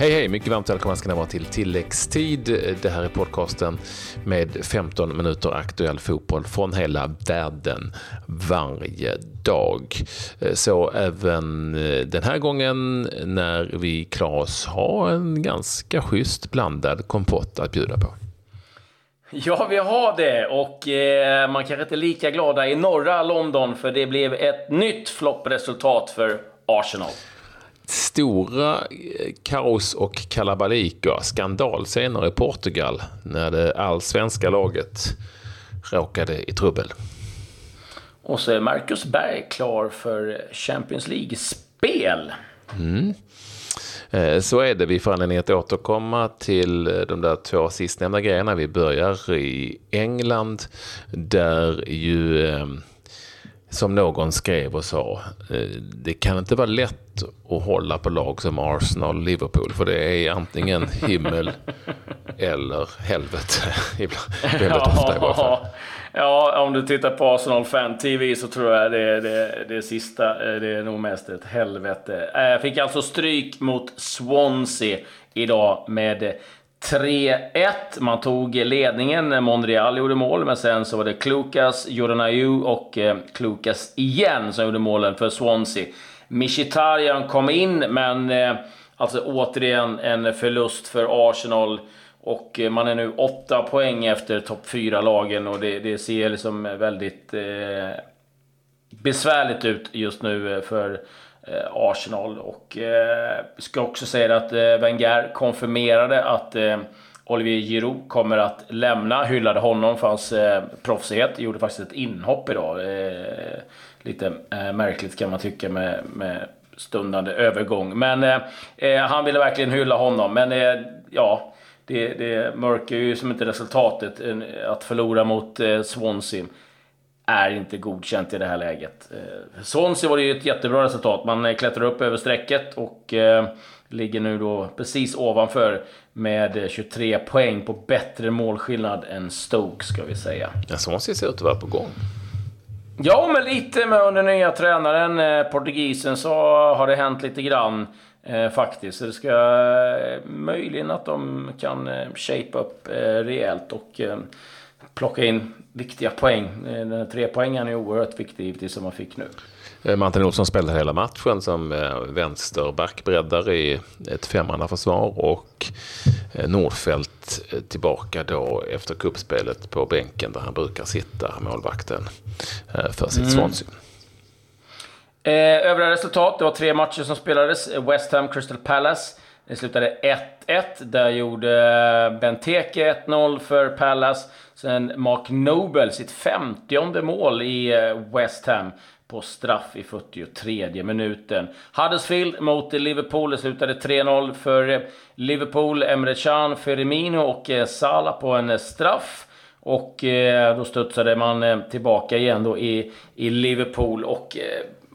Hej hej, mycket varmt välkomna ska ni vara till tilläggstid. Det här är podcasten med 15 minuter aktuell fotboll från hela världen varje dag. Så även eh, den här gången när vi klarar oss har en ganska schysst blandad kompott att bjuda på. Ja, vi har det. Och eh, man kanske inte är lika glada i norra London för det blev ett nytt floppresultat för Arsenal stora eh, kaos och kalabaliker, skandalscener i Portugal när det allsvenska laget råkade i trubbel. Och så är Marcus Berg klar för Champions League-spel. Mm. Eh, så är det. Vi får anledning att återkomma till eh, de där två sistnämnda grejerna. Vi börjar i England där ju som någon skrev och sa, eh, det kan inte vara lätt att hålla på lag som Arsenal och Liverpool, för det är antingen himmel eller helvete. Väldigt ofta i varje fall. Ja, om du tittar på Arsenal Fan TV så tror jag det, det, det sista, eh, det är nog mest ett helvete. Jag fick alltså stryk mot Swansea idag med 3-1. Man tog ledningen. Monreal gjorde mål, men sen så var det Klukas, Jordan och eh, Klukas igen som gjorde målen för Swansea. Mkhitaryan kom in, men eh, alltså återigen en förlust för Arsenal. Och eh, man är nu åtta poäng efter topp 4-lagen och det, det, ser liksom väldigt eh, besvärligt ut just nu eh, för Eh, Arsenal. Och eh, ska också säga att eh, Wenger konfirmerade att eh, Olivier Giroud kommer att lämna. Hyllade honom för hans eh, proffsighet. Gjorde faktiskt ett inhopp idag. Eh, lite eh, märkligt kan man tycka med, med stundande övergång. Men eh, eh han ville verkligen hylla honom. Men eh, ja, det, det mörker ju som inte resultatet. Att förlora mot Swansea är inte godkänt i det här läget. Eh, Swansea var det ju ett jättebra resultat. Man eh, klättrar upp över strecket och eh, ligger nu då precis ovanför med 23 poäng på bättre målskillnad än Stoke ska vi säga. Ja, Swansea ser ut att vara på gång. Ja, men lite med under nya tränaren, eh, portugisen, så har det hänt lite grann. Eh, faktiskt. Så det ska eh, möjligen att de kan eh, shape upp eh, rejält och eh, plocka in viktiga poäng. Eh, den här trepoängaren är oerhört viktig givetvis som man fick nu. Eh, Martin Olsson spelade hela matchen som eh, vänsterbackbreddare i ett femmannaförsvar och Nordfeldt tillbaka då efter kuppspelet på bänken där han brukar sitta, målvakten, för sitt mm. Swansea. övriga resultat, det var tre matcher som spelades. West Ham Crystal Palace. Det slutade 1-1. Där gjorde eh, Benteke 1-0 för Palace. Sen Mark Noble sitt 50 mål i eh, West Ham på straff i 43 minuten. Huddersfield mot Liverpool. Det slutade 3-0 för eh, Liverpool. Emre Can, Firmino och Salah på en straff. Och då studsade man tillbaka igen då i, i Liverpool. Och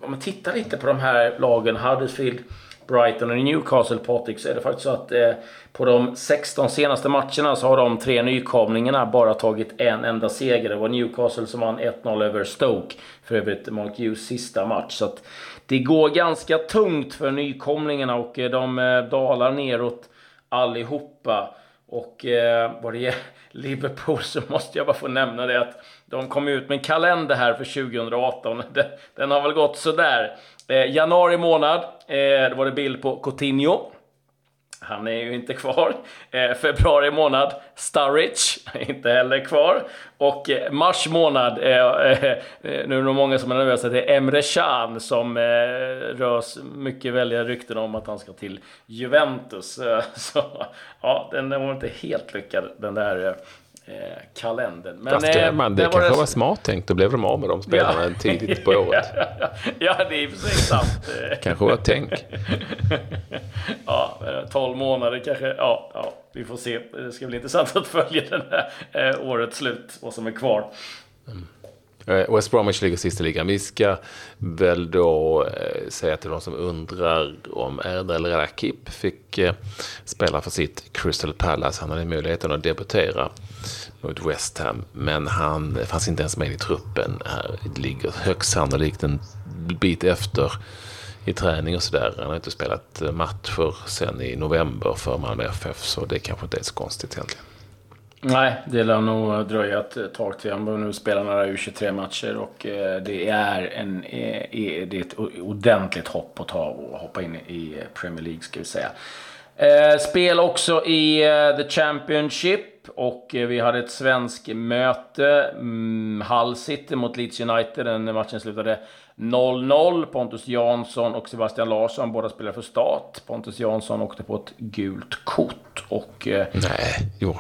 om man tittar lite på de här lagen, Huddersfield, Brighton och Newcastle Patrik så är det faktiskt så att eh, på de 16 senaste matcherna så har de tre nykomlingarna bara tagit en enda seger. Det var Newcastle som vann 1-0 över Stoke. För övrigt Mark Hughes sista match. Så att det går ganska tungt för nykomlingarna och eh, de eh, dalar neråt allihopa. Och eh, vad det gäller Liverpool så måste jag bara få nämna det att de kom ut med en kalender här för 2018. Den, den har väl gått sådär. Eh, januari månad, eh, då var det bild på Coutinho. Han är ju inte kvar. Eh, februari månad, Sturridge, inte heller kvar. Och eh, mars månad, eh, eh, eh, nu är det nog många som är nervösa, det är Emre Can som eh, rörs mycket välja rykten om att han ska till Juventus. så ja, den var inte helt lyckad den där eh, kalendern. Men, Fast, eh, man, det, det kanske var, var smart tänkt, då blev de av med de spelarna ja. tidigt på året. ja, det är i och för sig sant. kanske var tänk. ja, 12 månader kanske. Ja, ja, vi får se. Det ska bli intressant att följa den här eh, årets slut, vad som är kvar. Mm. Eh, West Bromwich ligger sist i ligan. Vi ska väl då eh, säga till de som undrar om Erdal Rakip fick eh, spela för sitt Crystal Palace. Han hade möjligheten att debutera mot West Ham, men han fanns inte ens med i truppen. Här ligger högst sannolikt en bit efter i träning och sådär. Han har inte spelat matcher sen i november för Malmö FF, så det kanske inte är så konstigt egentligen. Nej, det lär nog dröja ett tag till. Han behöver nu spela några U23-matcher och eh, det är, en, eh, det är ett ordentligt hopp att ta och hoppa in i Premier League, ska vi säga. Eh, spel också i The Championship och vi hade ett svensk möte. Mm, Hull City mot Leeds United. Den matchen slutade 0-0. Pontus Jansson och Sebastian Larsson, båda spelade för start. Pontus Jansson åkte på ett gult kort. Och, eh, Nej, jo.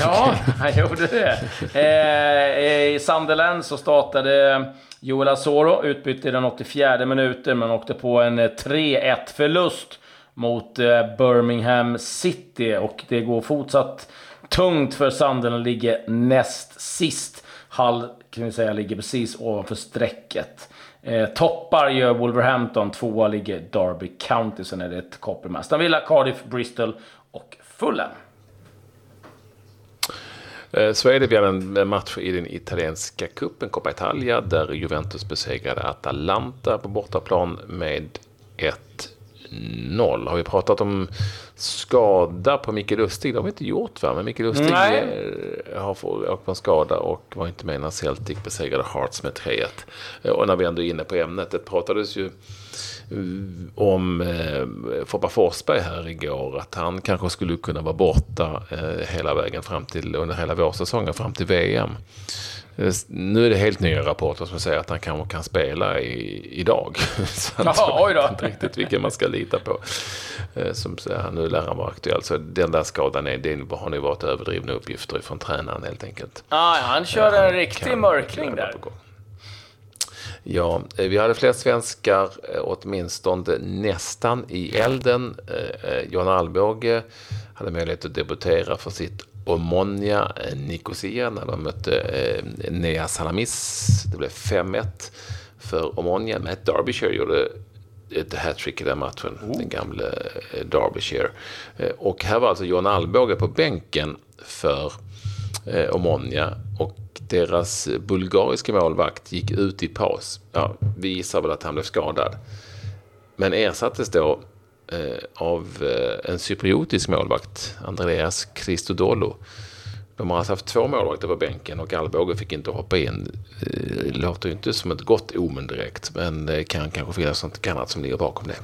Ja, han gjorde det. Eh, I Sunderland så startade Joel Asoro, utbytte i den 84 minuten, men åkte på en 3-1 förlust mot eh, Birmingham City. Och det går fortsatt tungt för Sandelen ligger näst sist. Hull kan vi säga ligger precis ovanför strecket. Eh, toppar gör Wolverhampton, tvåa ligger Derby County, sen är det ett koppel med Aston Villa, Cardiff, Bristol och Fulham. Eh, så är det, vi en match i den italienska cupen, Coppa Italia, där Juventus besegrade Atalanta på bortaplan med 1-0. Har vi pratat om skada på Micke Lustig. Det har vi inte gjort va? Men Micke Lustig Nej. Eh, har åkt på en skada och var inte med när Celtic besegrade Hearts med 3-1. Eh, och när vi ändå är inne på ämnet, det pratades ju eh, om eh, Foppa Forsberg här igår, att han kanske skulle kunna vara borta eh, hela vägen fram till, under hela vårsäsongen fram till VM. Eh, nu är det helt nya rapporter som säger att han kanske kan spela i, idag. Så Jaha, oj då. Jag vet inte riktigt vilken man ska lita på. Eh, som säger, nu lär han vara aktuell. Så den där skadan är, det har nog varit överdrivna uppgifter från tränaren helt enkelt. Ah, han kör en riktig mörkning där. Ja, eh, vi hade fler svenskar, åtminstone nästan i elden. Jan Alvbåge hade möjlighet att debutera för sitt Omonia Nicosia när de mötte eh, Nea Salamis. Det blev 5-1 för Omonia. Matt Derbyshire gjorde ett hattrick i den matchen, oh. den gamle eh, Derbyshire. Eh, och här var alltså Johan Alvbåge på bänken för eh, Omonia och deras bulgariska målvakt gick ut i paus. Ja, vi gissar väl att han blev skadad. Men ersattes då eh, Eh, av eh, en cypriotisk målvakt, Andreas Christodoulou. De har alltså haft två målvakter på bänken och Alvbåge fick inte hoppa in. Eh, det låter ju inte som ett gott omen direkt, men det kan kanske finnas något annat som ligger bakom det.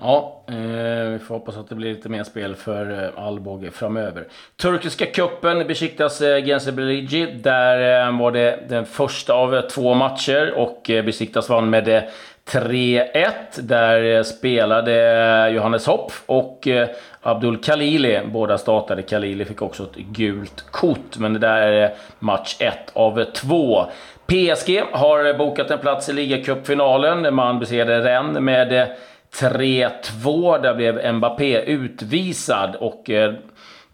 Ja, eh, vi får hoppas att det blir lite mer spel för eh, Alvbåge framöver. Turkiska cupen besiktas eh, Gençlerbirliği. Där eh, var det den första av eh, två matcher och eh, besiktas vann med eh, 3-1. Där eh, spelade eh, Johannes Hopp och eh, Abdul Khalili. Båda startade. Khalili fick också ett gult kort. Men det där är match 1 av 2. PSG har bokat en plats i ligacupfinalen. Man besegrade Rennes med 3-2. Där blev Mbappé utvisad. och eh,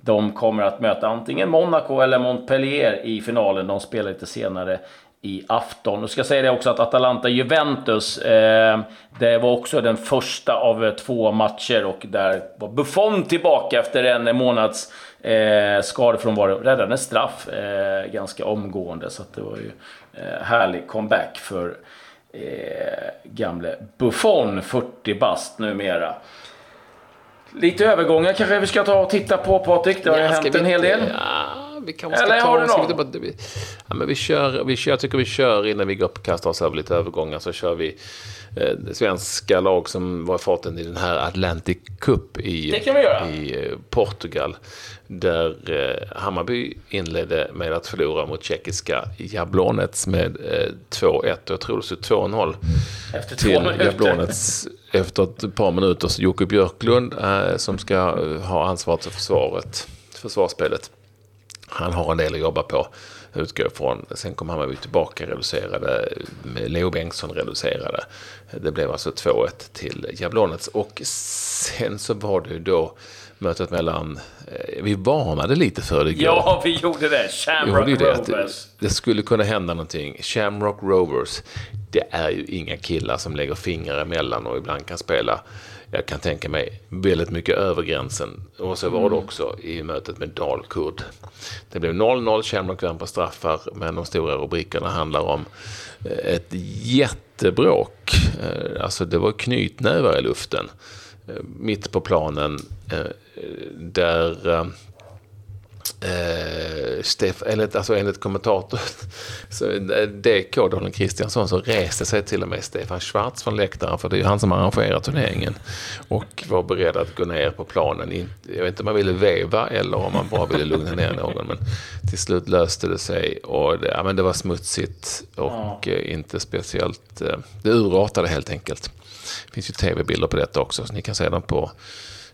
de kommer att möta antingen Monaco eller Montpellier i finalen. De spelar lite senare i afton. Nu ska jag säga det också att Atalanta-Juventus, eh, det var också den första av eh, två matcher och där var Buffon tillbaka efter en månads eh, skadefrånvaro. Räddade en straff eh, ganska omgående, så det var ju eh, härlig comeback för eh, gamle Buffon, 40 bast numera. Lite övergångar kanske vi ska ta och titta på Patrik. Det har ja, ju hänt en hel del. Ja vi kanske ska Eller ta... Ska vi, vi, ja, men vi kör, vi kör, jag tycker vi kör innan vi går upp och kastar oss över lite övergångar så kör vi eh, svenska lag som var i farten i den här Atlantic Cup i, i eh, Portugal. Där eh, Hammarby inledde med att förlora mot tjeckiska Jablonets med eh, 2-1. Jag tror det stod 2-0 efter till Jablonets efter ett par minuter. Så Jocke Björklund eh, som ska ha ansvaret för försvaret, försvarsspelet han har en del att jobba på, utgår ifrån. Sen kom Hammarby tillbaka reducerade, Leo Bengtsson reducerade. Det blev alltså 2-1 till Jablonets. Och sen så var det ju då mötet mellan, eh, vi varnade lite för det igår. Ja, vi gjorde det. Shamrock gjorde det, Rovers. Det, det skulle kunna hända någonting. Shamrock Rovers, det är ju inga killar som lägger fingrar emellan och ibland kan spela jag kan tänka mig, väldigt mycket över gränsen. Och så var det också i mötet med Dalkurd. Det blev 0-0, Shamrock vann på straffar, men de stora rubrikerna handlar om eh, ett jättebråk. Eh, alltså det var knytnävar i luften eh, mitt på planen där Eh, Stef, enligt, alltså enligt kommentator, så DK, Daniel Kristiansson, så reste sig till och med Stefan Schwarz från läktaren, för det är ju han som arrangerar turneringen, och var beredd att gå ner på planen. Jag vet inte om man ville veva eller om man bara ville lugna ner någon, men till slut löste det sig och det, ja, men det var smutsigt och ja. Eh, inte speciellt, eh, det urartade helt enkelt. Det finns ju tv-bilder på detta också, så ni kan se dem på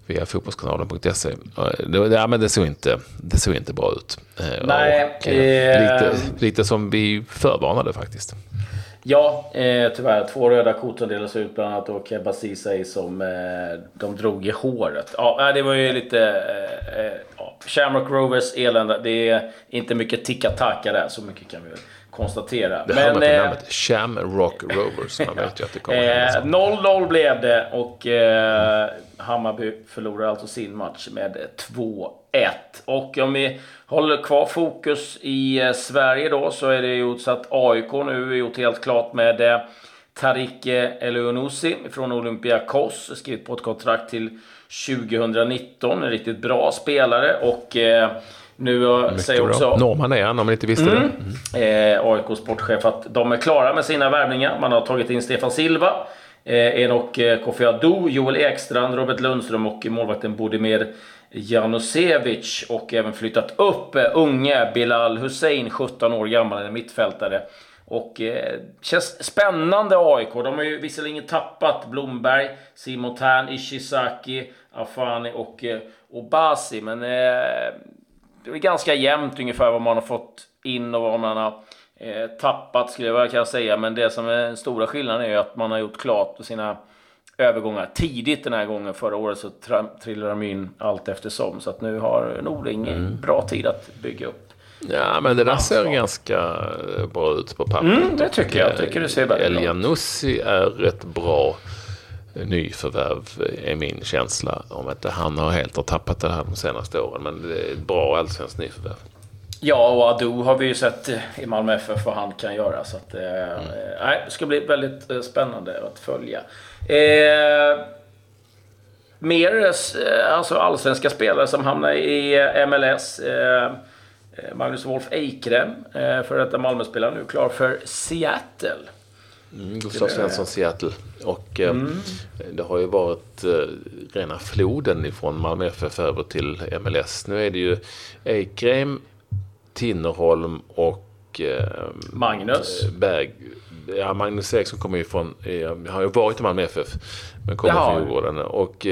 via fotbollskanalen.se. Det, ja, men det, såg inte, det såg inte bra ut. Eh, Nej, och, eh, lite, lite som vi förvarnade faktiskt. Ja, eh, tyvärr. Två röda kort som delas ut, bland annat då Kebba Ceesay som eh, de drog i håret. Ja, det var ju lite... Eh, eh, Shamrock Rovers elände. Det är inte mycket ticka-tacka där, så mycket kan vi konstatera. Det Men, med eh, namnet Shamrock Rovers. Man vet ju att det kommer 0-0 eh, blev det och eh, Hammarby förlorar alltså sin match med 2-1. Och om vi håller kvar fokus i eh, Sverige då så är det ju så att AIK nu är gjort helt klart med eh, Tarik Elionossi från Olympiakos. Skrivit på ett kontrakt till 2019. En riktigt bra spelare och eh, nu säger också... Norman är han, om ni inte visste mm. det. Mm. Eh, AIK sportchef att de är klara med sina värvningar. Man har tagit in Stefan Silva, eh, Enok eh, Kofi Adu, Joel Ekstrand, Robert Lundström och målvakten Bodimir Janosevic. Och även flyttat upp eh, unge Bilal Hussein, 17 år gammal, en mittfältare. Och eh, känns spännande AIK. De har ju visserligen tappat Blomberg, Simon Tern, Ishizaki, Afani och eh, Obasi. Men eh, det är ganska jämnt ungefär vad man har fått in och vad man har eh, tappat skulle jag kunna säga. Men det som är den stora skillnaden är ju att man har gjort klart sina övergångar tidigt den här gången. Förra året så trillade de in allt eftersom. Så att nu har Norling mm. bra tid att bygga upp. Ja, men det där ser ganska bra ut på pappret. Mm, det tycker jag. jag tycker det ser bra ut. Elianussi är ett bra nyförvärv är min känsla. Om att han har helt har tappat det här de senaste åren. Men det är ett bra allsvenskt nyförvärv. Ja, och Ado har vi ju sett i Malmö FF vad han kan göra. Så att, eh, mm. nej, det ska bli väldigt eh, spännande att följa. Eh, mer eh, alltså allsvenska spelare som hamnar i MLS. Eh, Magnus Wolf Eikrem, eh, för detta Malmöspelare, nu klar för Seattle. Mm, Gustav Svensson, Seattle. Och eh, mm. det har ju varit eh, rena floden ifrån Malmö FF över till MLS. Nu är det ju Eikrem, Tinnerholm och eh, Magnus. Berg. Ja, Magnus Eriksson kommer ju från, eh, har ju varit i Malmö FF, men kommer Jaha. från Djurgården. Och,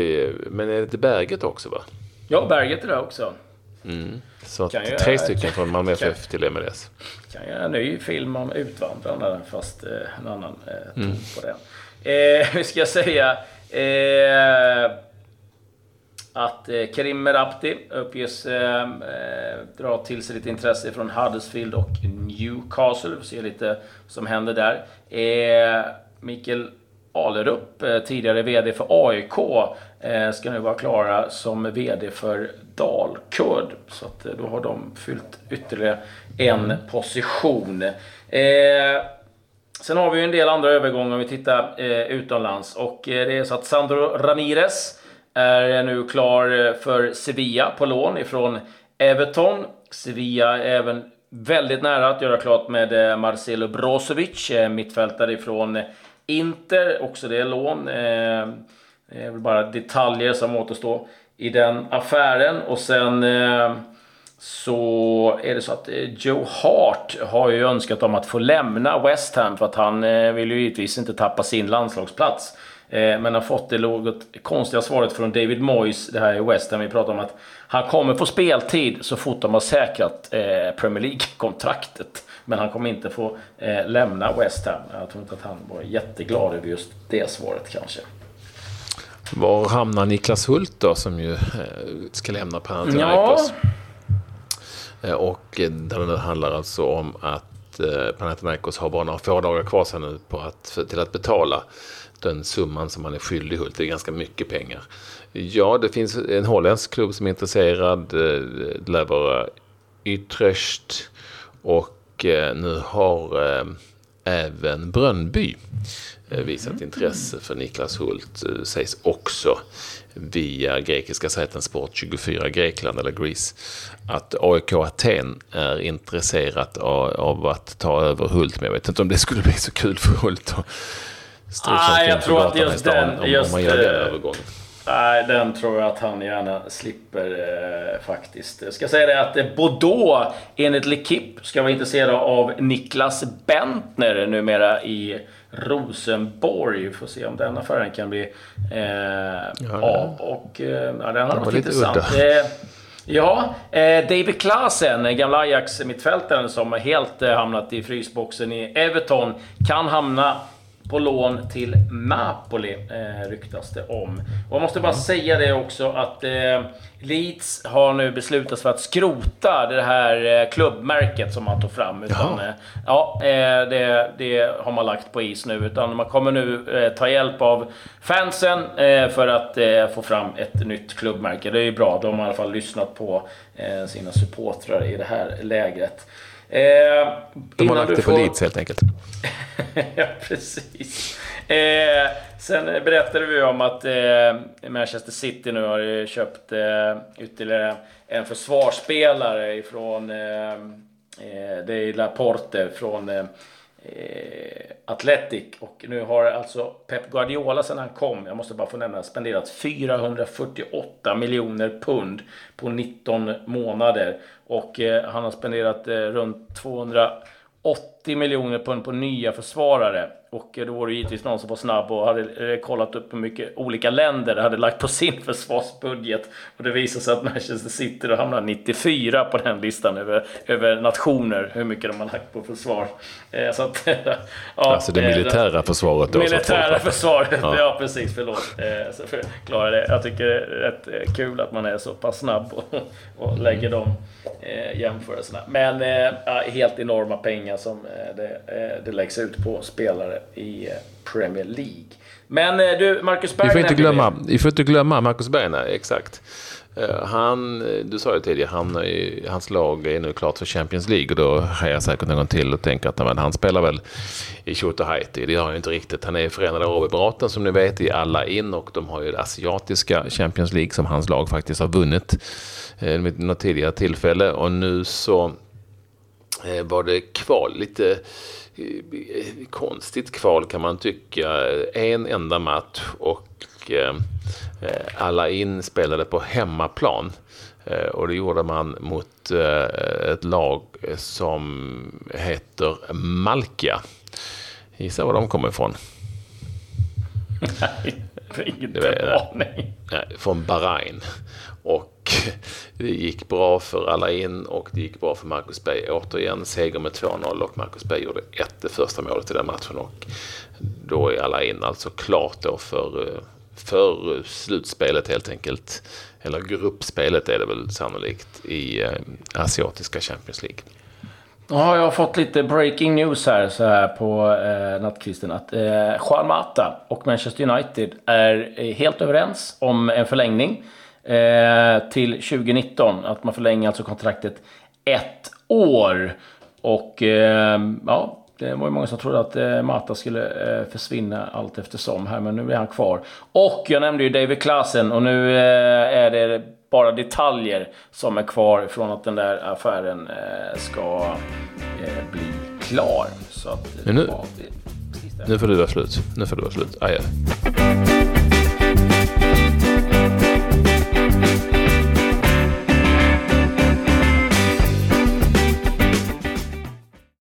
men är det inte Berget också va? Ja, Berget är det också. Mm. Så kan tre jag, stycken från Malmö FF till MLS. Kan göra en ny film om Utvandrarna fast eh, en annan eh, mm. på den. Eh, hur ska jag säga? Eh, att eh, Karim Merabti uppges eh, eh, dra till sig lite intresse från Huddersfield och Newcastle. Vi får se lite vad som händer där. Eh, Mikael Alerup, eh, tidigare VD för AIK, Eh, ska nu vara klara som VD för Dalkurd. Så att eh, då har de fyllt ytterligare en position. Eh, sen har vi ju en del andra övergångar om vi tittar eh, utomlands. Och eh, det är så att Sandro Ramirez är nu klar för Sevilla på lån ifrån Everton. Sevilla är även väldigt nära att göra klart med Marcelo Brozovic, mittfältare ifrån Inter, också det är lån. Det är väl bara detaljer som återstår i den affären. Och sen eh, så är det så att eh, Joe Hart har ju önskat om att få lämna West Ham för att han eh, vill ju givetvis inte tappa sin landslagsplats. Men har fått det något konstiga svaret från David Moyes, det här är West Ham, vi pratar om att han kommer få speltid så fort de har säkrat Premier League-kontraktet. Men han kommer inte få lämna West Ham. Jag tror inte att han var jätteglad över just det svaret kanske. Var hamnar Niklas Hult då, som ju ska lämna Panathinaikos? Ja. Eh, och det handlar alltså om att eh, Panathinaikos har bara några få dagar kvar sen nu på att, till att betala den summan som man är skyldig Hult. Det är ganska mycket pengar. Ja, det finns en holländsk klubb som är intresserad. Eh, det lär vara Utrecht. Och eh, nu har eh, även Brönnby visat mm. intresse för Niklas Hult. Sägs också via grekiska sajten Sport24 Grekland eller Greece att AIK Aten är intresserat av, av, att ta över Hult. Men jag vet inte om det skulle bli så kul för Hult att stå ah, jag tror att just den, om, just, om man gör den övergången. Nej, den tror jag att han gärna slipper eh, faktiskt. Jag ska säga det att eh, Bordeaux enligt L'Equipe ska vara intresserade av Niklas Bentner numera i Rosenborg. Vi får se om den affären kan bli eh, ja, av. Och eh, ja, den hade varit intressant. Eh, ja, eh, David Klasen, gamla Ajax-mittfältaren som helt eh, hamnat i frysboxen i Everton, kan hamna på lån till Napoli, eh, ryktas det om. Och jag måste bara mm. säga det också att eh, Leeds har nu beslutat för att skrota det här eh, klubbmärket som man tog fram. Utan, eh, ja, eh, det, det, har man lagt på is nu. Utan man kommer nu eh, ta hjälp av fansen eh, för att få fram ett nytt klubbmärke. Det är ju bra. De har i alla fall lyssnat på sina supportrar i det här lägret. Eh, De har lagt det får... på Leeds helt enkelt. ja, precis. Eh, sen berättade vi om att eh, Manchester City nu har köpt eh, ytterligare en försvarsspelare ifrån eh, eh det är Laporte från eh, Athletic. Och nu har alltså Pep Guardiola sedan han kom, jag måste bara få nämna, spenderat 448 miljoner pund på 19 månader. Och eh, han har spenderat eh, runt 280 miljoner pund på nya försvarare. Och då var det givetvis någon som var snabb och hade eh, kollat upp hur mycket olika länder hade lagt på sin försvarsbudget. Och det visade sig att Manchester City då hamnade 94 på den listan över, över nationer, hur mycket de har lagt på försvar. Eh, så att, ja, alltså det militära försvaret då? Militära försvaret, ja. ja. precis, förlåt. Eh, så förklarar det. Jag tycker det är rätt kul att man är så pass snabb och, och lägger de jämförelserna. Men helt enorma pengar som det, det läggs ut på spelare i eh, Premier League. Men eh, du, Marcus Berg... Vi får inte glömma, vi får inte glömma Marcus Berg, exakt. Eh, han, du sa ju tidigare, han, hans lag är nu klart för Champions League och då har jag säkert någon till och tänker att men, han spelar väl i Haiti. Det gör han inte riktigt. Han är i Förenade Arabemiraten som ni vet i alla in och de har ju det asiatiska Champions League som hans lag faktiskt har vunnit vid något tidigare tillfälle och nu så var det kval lite konstigt kval kan man tycka. En enda match och eh, alla in spelade på hemmaplan. Eh, och det gjorde man mot eh, ett lag som heter Malkia. Gissa var de kommer ifrån? Nej, inte aning. Från Bahrain. Och det gick bra för alla in och det gick bra för Marcus Berg. Återigen seger med 2-0 och Marcus Berg gjorde ett det första målet i den matchen. Och då är alla in alltså klart då för, eh, för slutspelet helt enkelt. Eller gruppspelet är det väl sannolikt i eh, asiatiska Champions League. Ja, jag har fått lite breaking news här, så här på eh, nattkvisten. Att eh, Juan Mata och Manchester United är eh, helt överens om en förlängning till 2019. Att man förlänger alltså kontraktet ett år. Och eh, ja, det var ju många som trodde att eh, Mata skulle eh, försvinna allt eftersom här, men nu är han kvar. Och jag nämnde ju David Klasen och nu eh, är det bara detaljer som är kvar från att den där affären eh, ska eh, bli klar. Så att, men nu, nu får du vara slut. Nu får du vara slut. Adjö.